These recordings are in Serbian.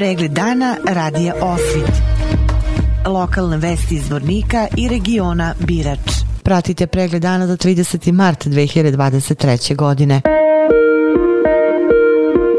pregled dana radija Osvit. Lokalne vesti iz Vornika i regiona Birač. Pratite pregled dana do 30. mart 2023. godine.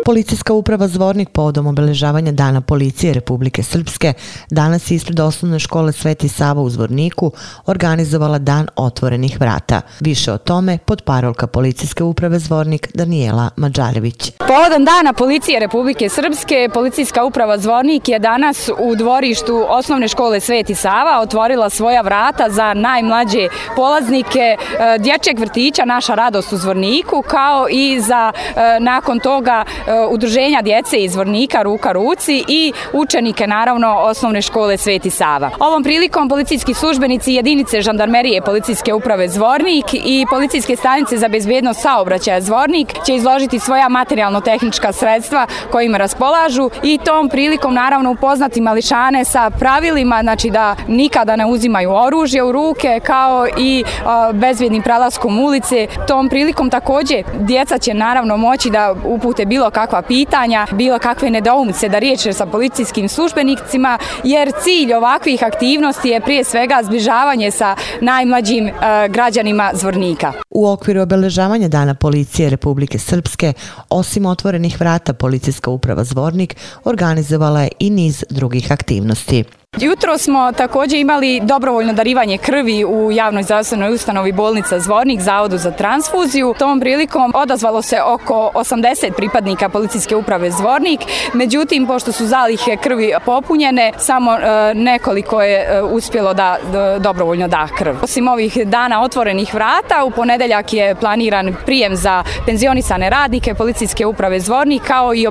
Policijska uprava Zvornik povodom obeležavanja Dana policije Republike Srpske danas je ispred osnovne škole Sveti Sava u Zvorniku organizovala Dan otvorenih vrata. Više o tome pod parolka Policijske uprave Zvornik Danijela Mađarević. Povodom Dana policije Republike Srpske Policijska uprava Zvornik je danas u dvorištu osnovne škole Sveti Sava otvorila svoja vrata za najmlađe polaznike e, dječjeg vrtića Naša radost u Zvorniku kao i za e, nakon toga e, Uh, udruženja djece iz Zvornika Ruka Ruci i učenike naravno osnovne škole Sveti Sava. Ovom prilikom policijski službenici jedinice žandarmerije policijske uprave Zvornik i policijske stanice za bezbjednost saobraćaja Zvornik će izložiti svoja materijalno-tehnička sredstva kojima raspolažu i tom prilikom naravno upoznati mališane sa pravilima, znači da nikada ne uzimaju oružje u ruke kao i uh, bezvjednim prelaskom ulice. Tom prilikom također djeca će naravno moći da upute bilo kako kakva pitanja, bilo kakve nedoumice da riječe sa policijskim službenicima jer cilj ovakvih aktivnosti je prije svega zbližavanje sa najmlađim e, građanima Zvornika. U okviru obeležavanja Dana policije Republike Srpske, osim otvorenih vrata Policijska uprava Zvornik organizovala je i niz drugih aktivnosti. Jutro smo također imali dobrovoljno darivanje krvi u javnoj zdravstvenoj ustanovi bolnica Zvornik Zavodu za transfuziju. Tom prilikom odazvalo se oko 80 pripadnika policijske uprave Zvornik. Međutim, pošto su zalihe krvi popunjene, samo e, nekoliko je e, uspjelo da dobrovoljno da krv. Osim ovih dana otvorenih vrata, u ponedeljak je planiran prijem za penzionisane radnike policijske uprave Zvornik kao i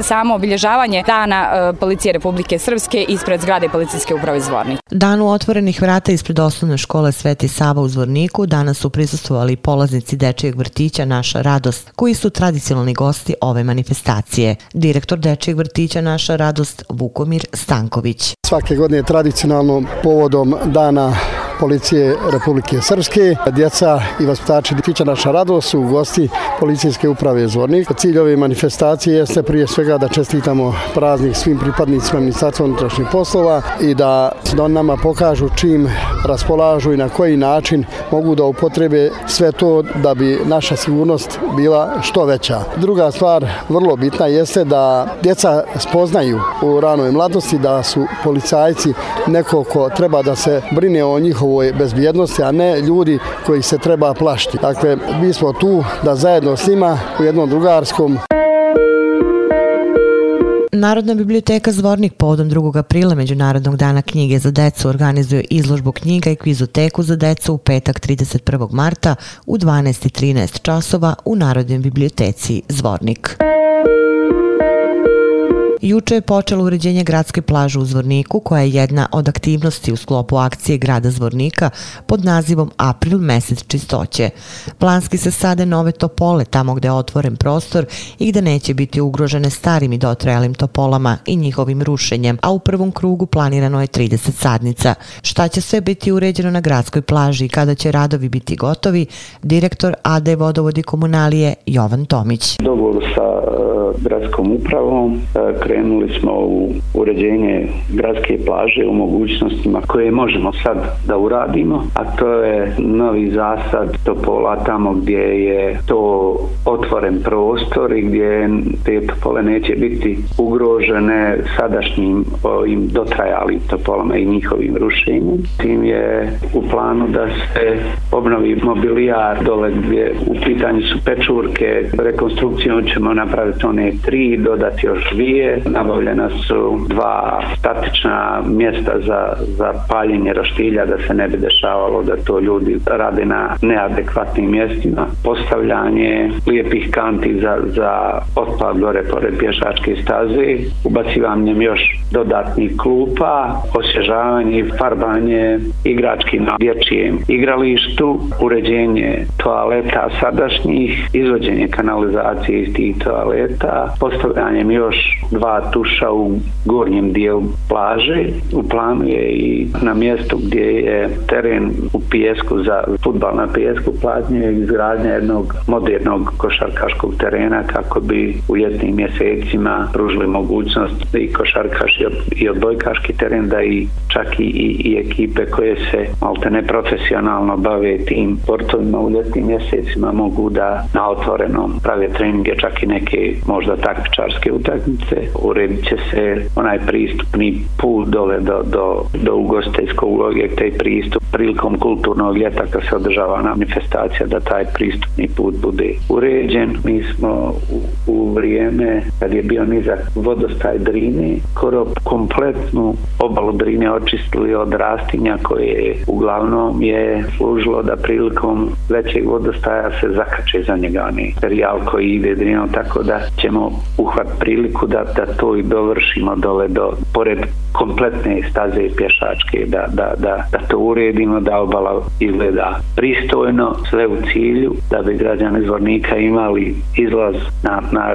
samo obilježavanje dana e, policije Republike Srpske ispred zgrade grada policijske uprave Zvornik. Danu otvorenih vrata ispred osnovne škole Sveti Sava u Zvorniku danas su prisustvovali polaznici dečijeg vrtića Naša radost, koji su tradicionalni gosti ove manifestacije. Direktor dečijeg vrtića Naša radost Vukomir Stanković. Svake godine tradicionalno povodom dana policije Republike Srpske. Djeca i vaspitači Tića Naša Rado su gosti policijske uprave Zvornik. Cilj ove manifestacije jeste prije svega da čestitamo praznik svim pripadnicima Ministarstva unutrašnjih poslova i da nama pokažu čim raspolažu i na koji način mogu da upotrebe sve to da bi naša sigurnost bila što veća. Druga stvar vrlo bitna jeste da djeca spoznaju u ranoj mladosti da su policajci neko ko treba da se brine o njihovu njihovoj bezbjednosti, a ne ljudi koji se treba plašiti. Dakle, mi smo tu da zajedno s njima u jednom drugarskom Narodna biblioteka Zvornik povodom 2. aprila Međunarodnog dana knjige za decu organizuje izložbu knjiga i kvizoteku za decu u petak 31. marta u 12.13 časova u Narodnoj biblioteci Zvornik juče je počelo uređenje gradske plaže u Zvorniku, koja je jedna od aktivnosti u sklopu akcije grada Zvornika pod nazivom April mesec čistoće. Planski se sade nove topole tamo gde je otvoren prostor i gde neće biti ugrožene starim i dotrajalim topolama i njihovim rušenjem, a u prvom krugu planirano je 30 sadnica. Šta će sve biti uređeno na gradskoj plaži i kada će radovi biti gotovi, direktor AD Vodovodi komunalije Jovan Tomić. Dogovor sa e, gradskom upravom, e, krenuli smo u uređenje gradske plaže u mogućnostima koje možemo sad da uradimo, a to je novi zasad topola tamo gdje je to otvoren prostor i gdje te topole neće biti ugrožene sadašnjim ovim dotrajalim topolama i njihovim rušenjem. Tim je u planu da se obnovi mobilijar dole gdje u pitanju su pečurke. Rekonstrukcijom ćemo napraviti one tri, dodati još dvije. Nabavljena su dva statična mjesta za, za paljenje roštilja da se ne bi dešavalo da to ljudi rade na neadekvatno adekvatnim mjestima, postavljanje lijepih kanti za, za otpad gore pored pješačke staze, ubacivanjem još dodatnih klupa, osježavanje i farbanje igrački na dječijem igralištu, uređenje toaleta sadašnjih, izvođenje kanalizacije iz tih toaleta, postavljanjem još dva tuša u gornjem dijelu plaže, u planu je i na mjestu gdje je teren u pijesku za futbal na pijesku su platnje jednog modernog košarkaškog terena kako bi u ljetnim mjesecima pružili mogućnost i košarkaš i odbojkaški teren da i čak i, i, ekipe koje se malte ne profesionalno bave tim sportovima u ljetnim mjesecima mogu da na otvorenom prave treninge čak i neke možda takvičarske utakmice uredit će se onaj pristupni put dole do, do, do ugostajskog objekta i pristup prilikom kulturnog ljeta kad se održava na manifestacija da taj pristupni put bude uređen. Mi smo u vrijeme kad je bio nizak vodostaj Drini, skoro kompletnu obalu Drine očistili od rastinja koje uglavnom je služilo da prilikom većeg vodostaja se zakače za njega onaj serijal koji ide Drinom, tako da ćemo uhvat priliku da, da to i dovršimo dole do, pored kompletne staze pješačke, da, da, da, da to uredimo, da obala izgleda pristojno, sve u cilju, da bi građani Zvornika imali izlaz na, na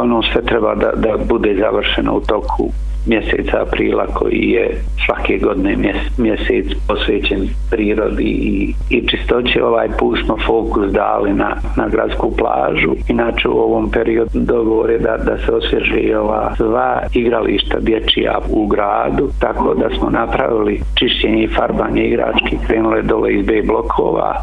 ono sve treba da, da bude završeno u toku mjeseca aprila koji je svake godine mjesec posvećen prirodi i, i čistoći ovaj put smo fokus dali na, gradsku plažu. Inače u ovom periodu dogovore da, da se osvježi ova sva igrališta dječija u gradu, tako da smo napravili čišćenje i farbanje igrački krenule dole iz B blokova,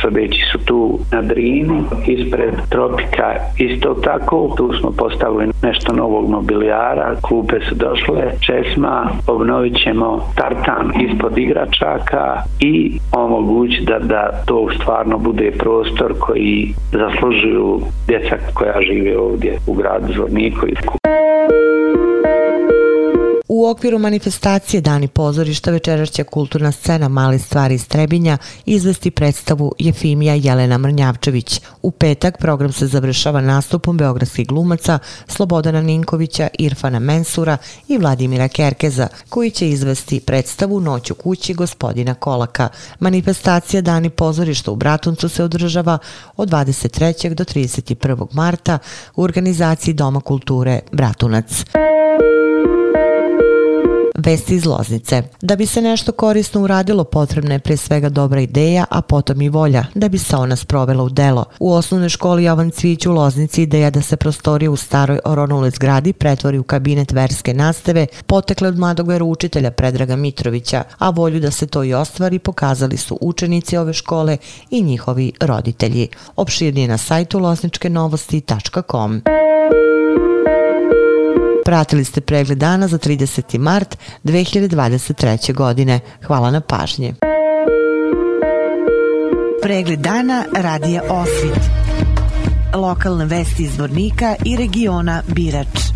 sredeći su tu na Drini, ispred Tropika isto tako, tu smo postavili nešto novog mobilijara, klupe su došle česma, obnovit ćemo tartan ispod igračaka i omogući da, da to stvarno bude prostor koji zaslužuju djeca koja žive ovdje u gradu Zvorniku. U okviru manifestacije Dani pozorišta večera će kulturna scena Male stvari iz Trebinja izvesti predstavu Jefimija Jelena Mrnjavčević. U petak program se završava nastupom beogradskih glumaca Slobodana Ninkovića, Irfana Mensura i Vladimira Kerkeza, koji će izvesti predstavu Noć u kući gospodina Kolaka. Manifestacija Dani pozorišta u Bratuncu se održava od 23. do 31. marta u organizaciji Doma kulture Bratunac. Vesti iz Loznice. Da bi se nešto korisno uradilo potrebna je pre svega dobra ideja, a potom i volja da bi se ona sprovela u delo. U osnovnoj školi Jovan Cvić u Loznici ideja da se prostorija u staroj oronuloj zgradi pretvori u kabinet verske nastave potekle od mladog veroučitelja Predraga Mitrovića, a volju da se to i ostvari pokazali su učenici ove škole i njihovi roditelji. Opširnije na sajtu lozničkenovosti.com. Pratili ste pregled dana za 30. mart 2023. godine. Hvala na pažnji. Pregled dana radija Osvit. Lokalne vesti iz Vornika i regiona Birač.